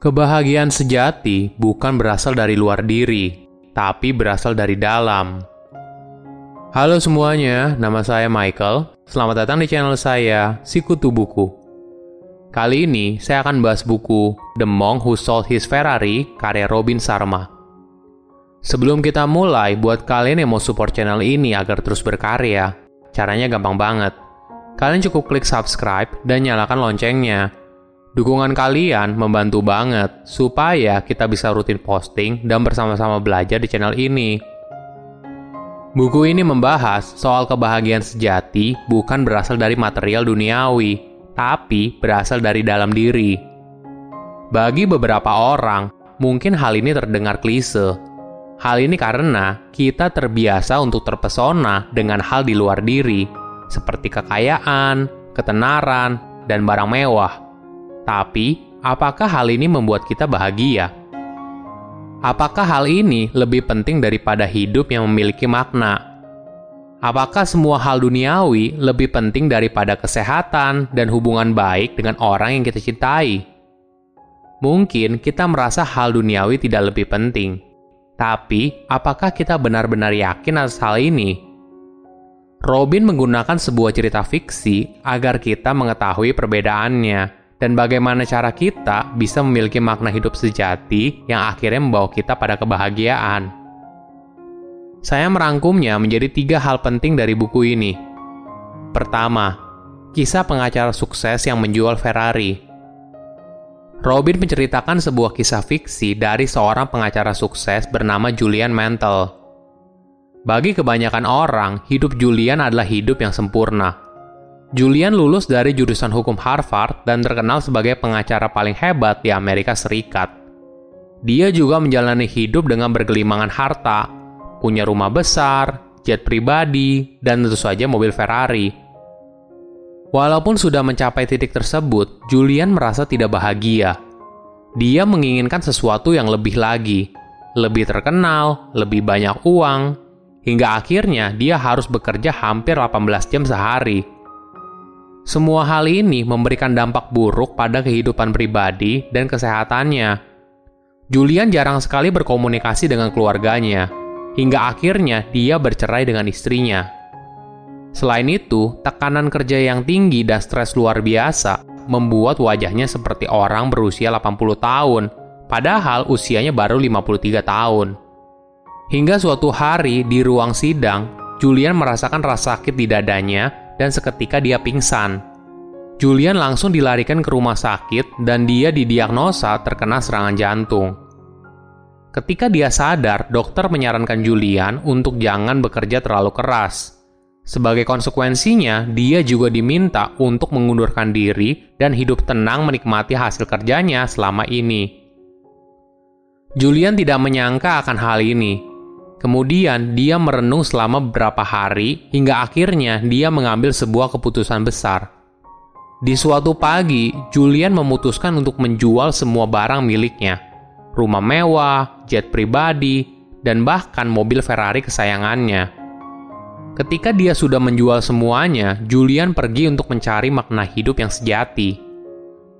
Kebahagiaan sejati bukan berasal dari luar diri, tapi berasal dari dalam. Halo semuanya, nama saya Michael. Selamat datang di channel saya, Sikutu Buku. Kali ini saya akan bahas buku The Monk Who Sold His Ferrari karya Robin Sharma. Sebelum kita mulai, buat kalian yang mau support channel ini agar terus berkarya, caranya gampang banget. Kalian cukup klik subscribe dan nyalakan loncengnya Dukungan kalian membantu banget supaya kita bisa rutin posting dan bersama-sama belajar di channel ini. Buku ini membahas soal kebahagiaan sejati bukan berasal dari material duniawi, tapi berasal dari dalam diri. Bagi beberapa orang, mungkin hal ini terdengar klise. Hal ini karena kita terbiasa untuk terpesona dengan hal di luar diri, seperti kekayaan, ketenaran, dan barang mewah. Tapi, apakah hal ini membuat kita bahagia? Apakah hal ini lebih penting daripada hidup yang memiliki makna? Apakah semua hal duniawi lebih penting daripada kesehatan dan hubungan baik dengan orang yang kita cintai? Mungkin kita merasa hal duniawi tidak lebih penting, tapi apakah kita benar-benar yakin atas hal ini? Robin menggunakan sebuah cerita fiksi agar kita mengetahui perbedaannya dan bagaimana cara kita bisa memiliki makna hidup sejati yang akhirnya membawa kita pada kebahagiaan. Saya merangkumnya menjadi tiga hal penting dari buku ini. Pertama, kisah pengacara sukses yang menjual Ferrari. Robin menceritakan sebuah kisah fiksi dari seorang pengacara sukses bernama Julian Mantle. Bagi kebanyakan orang, hidup Julian adalah hidup yang sempurna Julian lulus dari jurusan hukum Harvard dan terkenal sebagai pengacara paling hebat di Amerika Serikat. Dia juga menjalani hidup dengan bergelimangan harta, punya rumah besar, jet pribadi, dan tentu saja mobil Ferrari. Walaupun sudah mencapai titik tersebut, Julian merasa tidak bahagia. Dia menginginkan sesuatu yang lebih lagi, lebih terkenal, lebih banyak uang, hingga akhirnya dia harus bekerja hampir 18 jam sehari semua hal ini memberikan dampak buruk pada kehidupan pribadi dan kesehatannya. Julian jarang sekali berkomunikasi dengan keluarganya, hingga akhirnya dia bercerai dengan istrinya. Selain itu, tekanan kerja yang tinggi dan stres luar biasa membuat wajahnya seperti orang berusia 80 tahun, padahal usianya baru 53 tahun. Hingga suatu hari di ruang sidang, Julian merasakan rasa sakit di dadanya dan seketika dia pingsan. Julian langsung dilarikan ke rumah sakit dan dia didiagnosa terkena serangan jantung. Ketika dia sadar, dokter menyarankan Julian untuk jangan bekerja terlalu keras. Sebagai konsekuensinya, dia juga diminta untuk mengundurkan diri dan hidup tenang menikmati hasil kerjanya selama ini. Julian tidak menyangka akan hal ini, Kemudian dia merenung selama beberapa hari hingga akhirnya dia mengambil sebuah keputusan besar. Di suatu pagi, Julian memutuskan untuk menjual semua barang miliknya. Rumah mewah, jet pribadi, dan bahkan mobil Ferrari kesayangannya. Ketika dia sudah menjual semuanya, Julian pergi untuk mencari makna hidup yang sejati.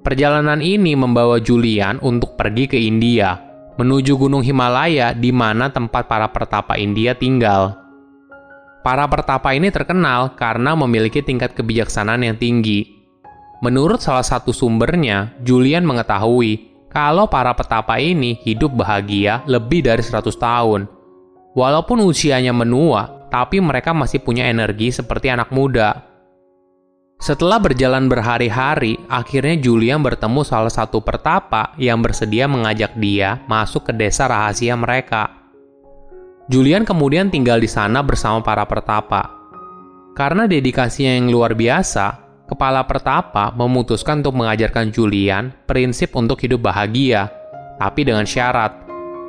Perjalanan ini membawa Julian untuk pergi ke India, menuju Gunung Himalaya di mana tempat para pertapa India tinggal. Para pertapa ini terkenal karena memiliki tingkat kebijaksanaan yang tinggi. Menurut salah satu sumbernya, Julian mengetahui kalau para petapa ini hidup bahagia lebih dari 100 tahun. Walaupun usianya menua, tapi mereka masih punya energi seperti anak muda. Setelah berjalan berhari-hari, akhirnya Julian bertemu salah satu pertapa yang bersedia mengajak dia masuk ke desa rahasia mereka. Julian kemudian tinggal di sana bersama para pertapa. Karena dedikasinya yang luar biasa, kepala pertapa memutuskan untuk mengajarkan Julian prinsip untuk hidup bahagia, tapi dengan syarat.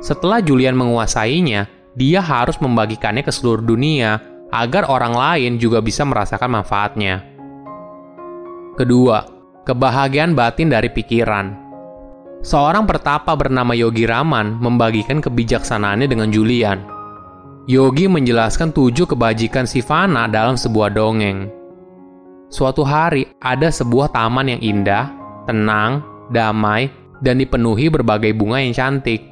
Setelah Julian menguasainya, dia harus membagikannya ke seluruh dunia agar orang lain juga bisa merasakan manfaatnya. Kedua, kebahagiaan batin dari pikiran. Seorang pertapa bernama Yogi Raman membagikan kebijaksanaannya dengan Julian. Yogi menjelaskan tujuh kebajikan Sivana dalam sebuah dongeng. Suatu hari ada sebuah taman yang indah, tenang, damai, dan dipenuhi berbagai bunga yang cantik.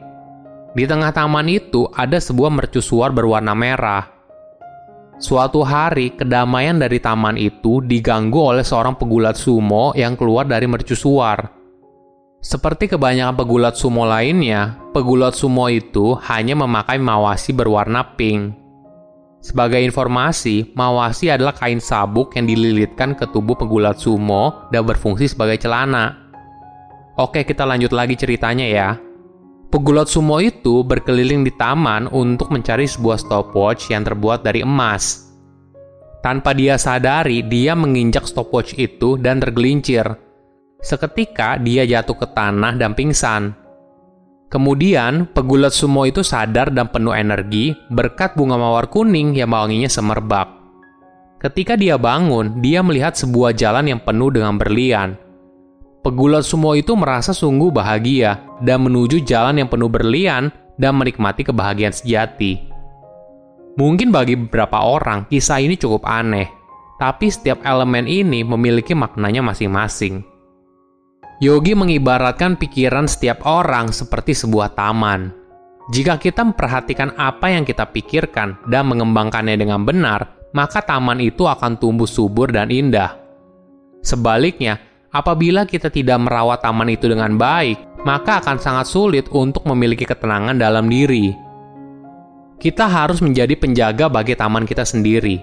Di tengah taman itu ada sebuah mercusuar berwarna merah. Suatu hari, kedamaian dari taman itu diganggu oleh seorang pegulat sumo yang keluar dari mercusuar. Seperti kebanyakan pegulat sumo lainnya, pegulat sumo itu hanya memakai mawasi berwarna pink. Sebagai informasi, mawasi adalah kain sabuk yang dililitkan ke tubuh pegulat sumo dan berfungsi sebagai celana. Oke, kita lanjut lagi ceritanya ya. Pegulat sumo itu berkeliling di taman untuk mencari sebuah stopwatch yang terbuat dari emas. Tanpa dia sadari, dia menginjak stopwatch itu dan tergelincir. Seketika dia jatuh ke tanah dan pingsan. Kemudian, pegulat sumo itu sadar dan penuh energi berkat bunga mawar kuning yang wanginya semerbak. Ketika dia bangun, dia melihat sebuah jalan yang penuh dengan berlian. Pegulat sumo itu merasa sungguh bahagia dan menuju jalan yang penuh berlian dan menikmati kebahagiaan sejati. Mungkin bagi beberapa orang, kisah ini cukup aneh, tapi setiap elemen ini memiliki maknanya masing-masing. Yogi mengibaratkan pikiran setiap orang seperti sebuah taman. Jika kita memperhatikan apa yang kita pikirkan dan mengembangkannya dengan benar, maka taman itu akan tumbuh subur dan indah. Sebaliknya, Apabila kita tidak merawat taman itu dengan baik, maka akan sangat sulit untuk memiliki ketenangan dalam diri. Kita harus menjadi penjaga bagi taman kita sendiri.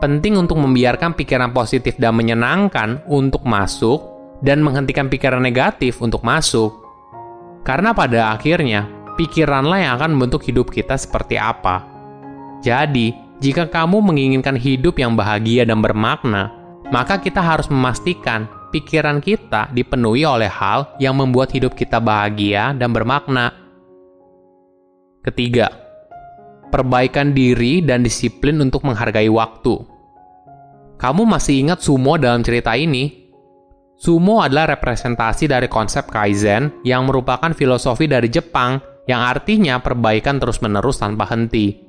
Penting untuk membiarkan pikiran positif dan menyenangkan untuk masuk dan menghentikan pikiran negatif untuk masuk. Karena pada akhirnya, pikiranlah yang akan membentuk hidup kita seperti apa. Jadi, jika kamu menginginkan hidup yang bahagia dan bermakna, maka kita harus memastikan pikiran kita dipenuhi oleh hal yang membuat hidup kita bahagia dan bermakna. Ketiga, perbaikan diri dan disiplin untuk menghargai waktu. Kamu masih ingat sumo dalam cerita ini? Sumo adalah representasi dari konsep kaizen yang merupakan filosofi dari Jepang yang artinya perbaikan terus-menerus tanpa henti.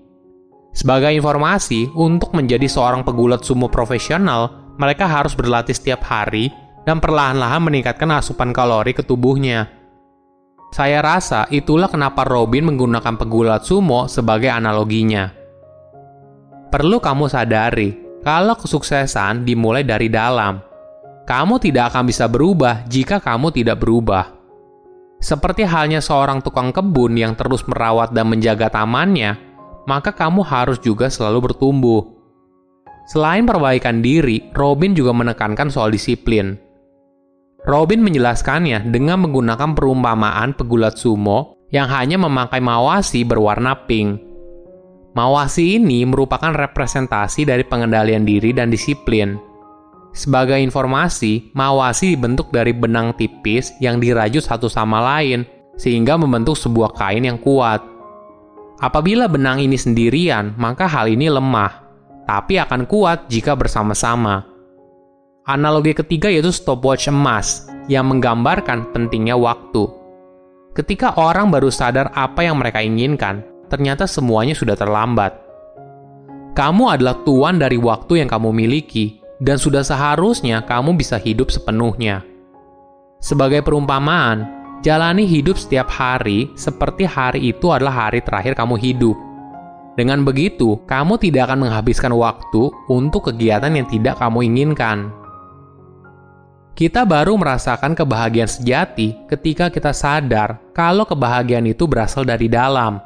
Sebagai informasi, untuk menjadi seorang pegulat sumo profesional, mereka harus berlatih setiap hari dan perlahan-lahan meningkatkan asupan kalori ke tubuhnya. Saya rasa itulah kenapa Robin menggunakan pegulat sumo sebagai analoginya. Perlu kamu sadari, kalau kesuksesan dimulai dari dalam. Kamu tidak akan bisa berubah jika kamu tidak berubah. Seperti halnya seorang tukang kebun yang terus merawat dan menjaga tamannya, maka kamu harus juga selalu bertumbuh. Selain perbaikan diri, Robin juga menekankan soal disiplin. Robin menjelaskannya dengan menggunakan perumpamaan pegulat sumo yang hanya memakai mawasi berwarna pink. Mawasi ini merupakan representasi dari pengendalian diri dan disiplin. Sebagai informasi, mawasi dibentuk dari benang tipis yang dirajut satu sama lain sehingga membentuk sebuah kain yang kuat. Apabila benang ini sendirian, maka hal ini lemah, tapi akan kuat jika bersama-sama. Analogi ketiga yaitu stopwatch emas yang menggambarkan pentingnya waktu. Ketika orang baru sadar apa yang mereka inginkan, ternyata semuanya sudah terlambat. Kamu adalah tuan dari waktu yang kamu miliki, dan sudah seharusnya kamu bisa hidup sepenuhnya. Sebagai perumpamaan, jalani hidup setiap hari seperti hari itu adalah hari terakhir kamu hidup. Dengan begitu, kamu tidak akan menghabiskan waktu untuk kegiatan yang tidak kamu inginkan kita baru merasakan kebahagiaan sejati ketika kita sadar kalau kebahagiaan itu berasal dari dalam.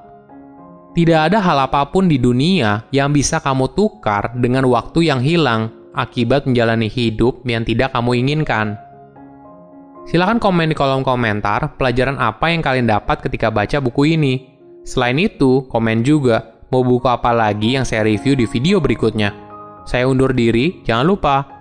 Tidak ada hal apa pun di dunia yang bisa kamu tukar dengan waktu yang hilang akibat menjalani hidup yang tidak kamu inginkan. Silahkan komen di kolom komentar pelajaran apa yang kalian dapat ketika baca buku ini. Selain itu, komen juga mau buku apa lagi yang saya review di video berikutnya. Saya undur diri, jangan lupa